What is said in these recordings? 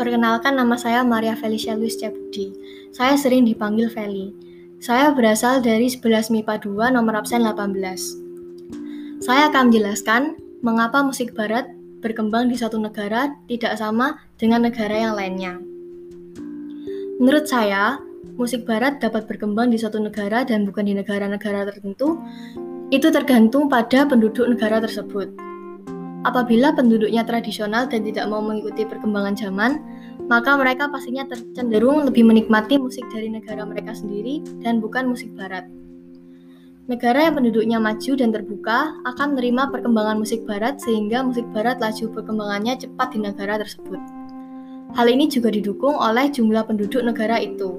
Perkenalkan nama saya Maria Felicia Luis Cabudi. Saya sering dipanggil Feli. Saya berasal dari 11 MIPA 2 nomor absen 18. Saya akan menjelaskan mengapa musik barat berkembang di suatu negara tidak sama dengan negara yang lainnya. Menurut saya, musik barat dapat berkembang di suatu negara dan bukan di negara-negara tertentu, itu tergantung pada penduduk negara tersebut. Apabila penduduknya tradisional dan tidak mau mengikuti perkembangan zaman, maka mereka pastinya cenderung lebih menikmati musik dari negara mereka sendiri dan bukan musik barat. Negara yang penduduknya maju dan terbuka akan menerima perkembangan musik barat sehingga musik barat laju perkembangannya cepat di negara tersebut. Hal ini juga didukung oleh jumlah penduduk negara itu.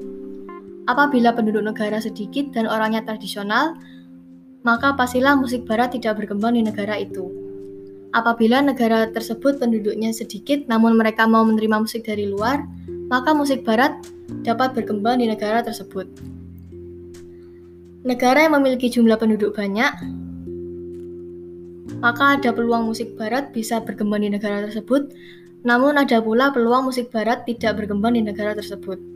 Apabila penduduk negara sedikit dan orangnya tradisional, maka pastilah musik barat tidak berkembang di negara itu. Apabila negara tersebut penduduknya sedikit namun mereka mau menerima musik dari luar, maka musik barat dapat berkembang di negara tersebut. Negara yang memiliki jumlah penduduk banyak, maka ada peluang musik barat bisa berkembang di negara tersebut, namun ada pula peluang musik barat tidak berkembang di negara tersebut.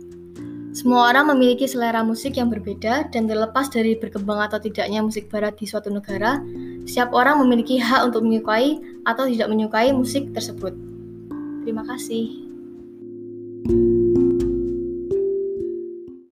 Semua orang memiliki selera musik yang berbeda dan terlepas dari berkembang atau tidaknya musik barat di suatu negara, setiap orang memiliki hak untuk menyukai atau tidak menyukai musik tersebut. Terima kasih.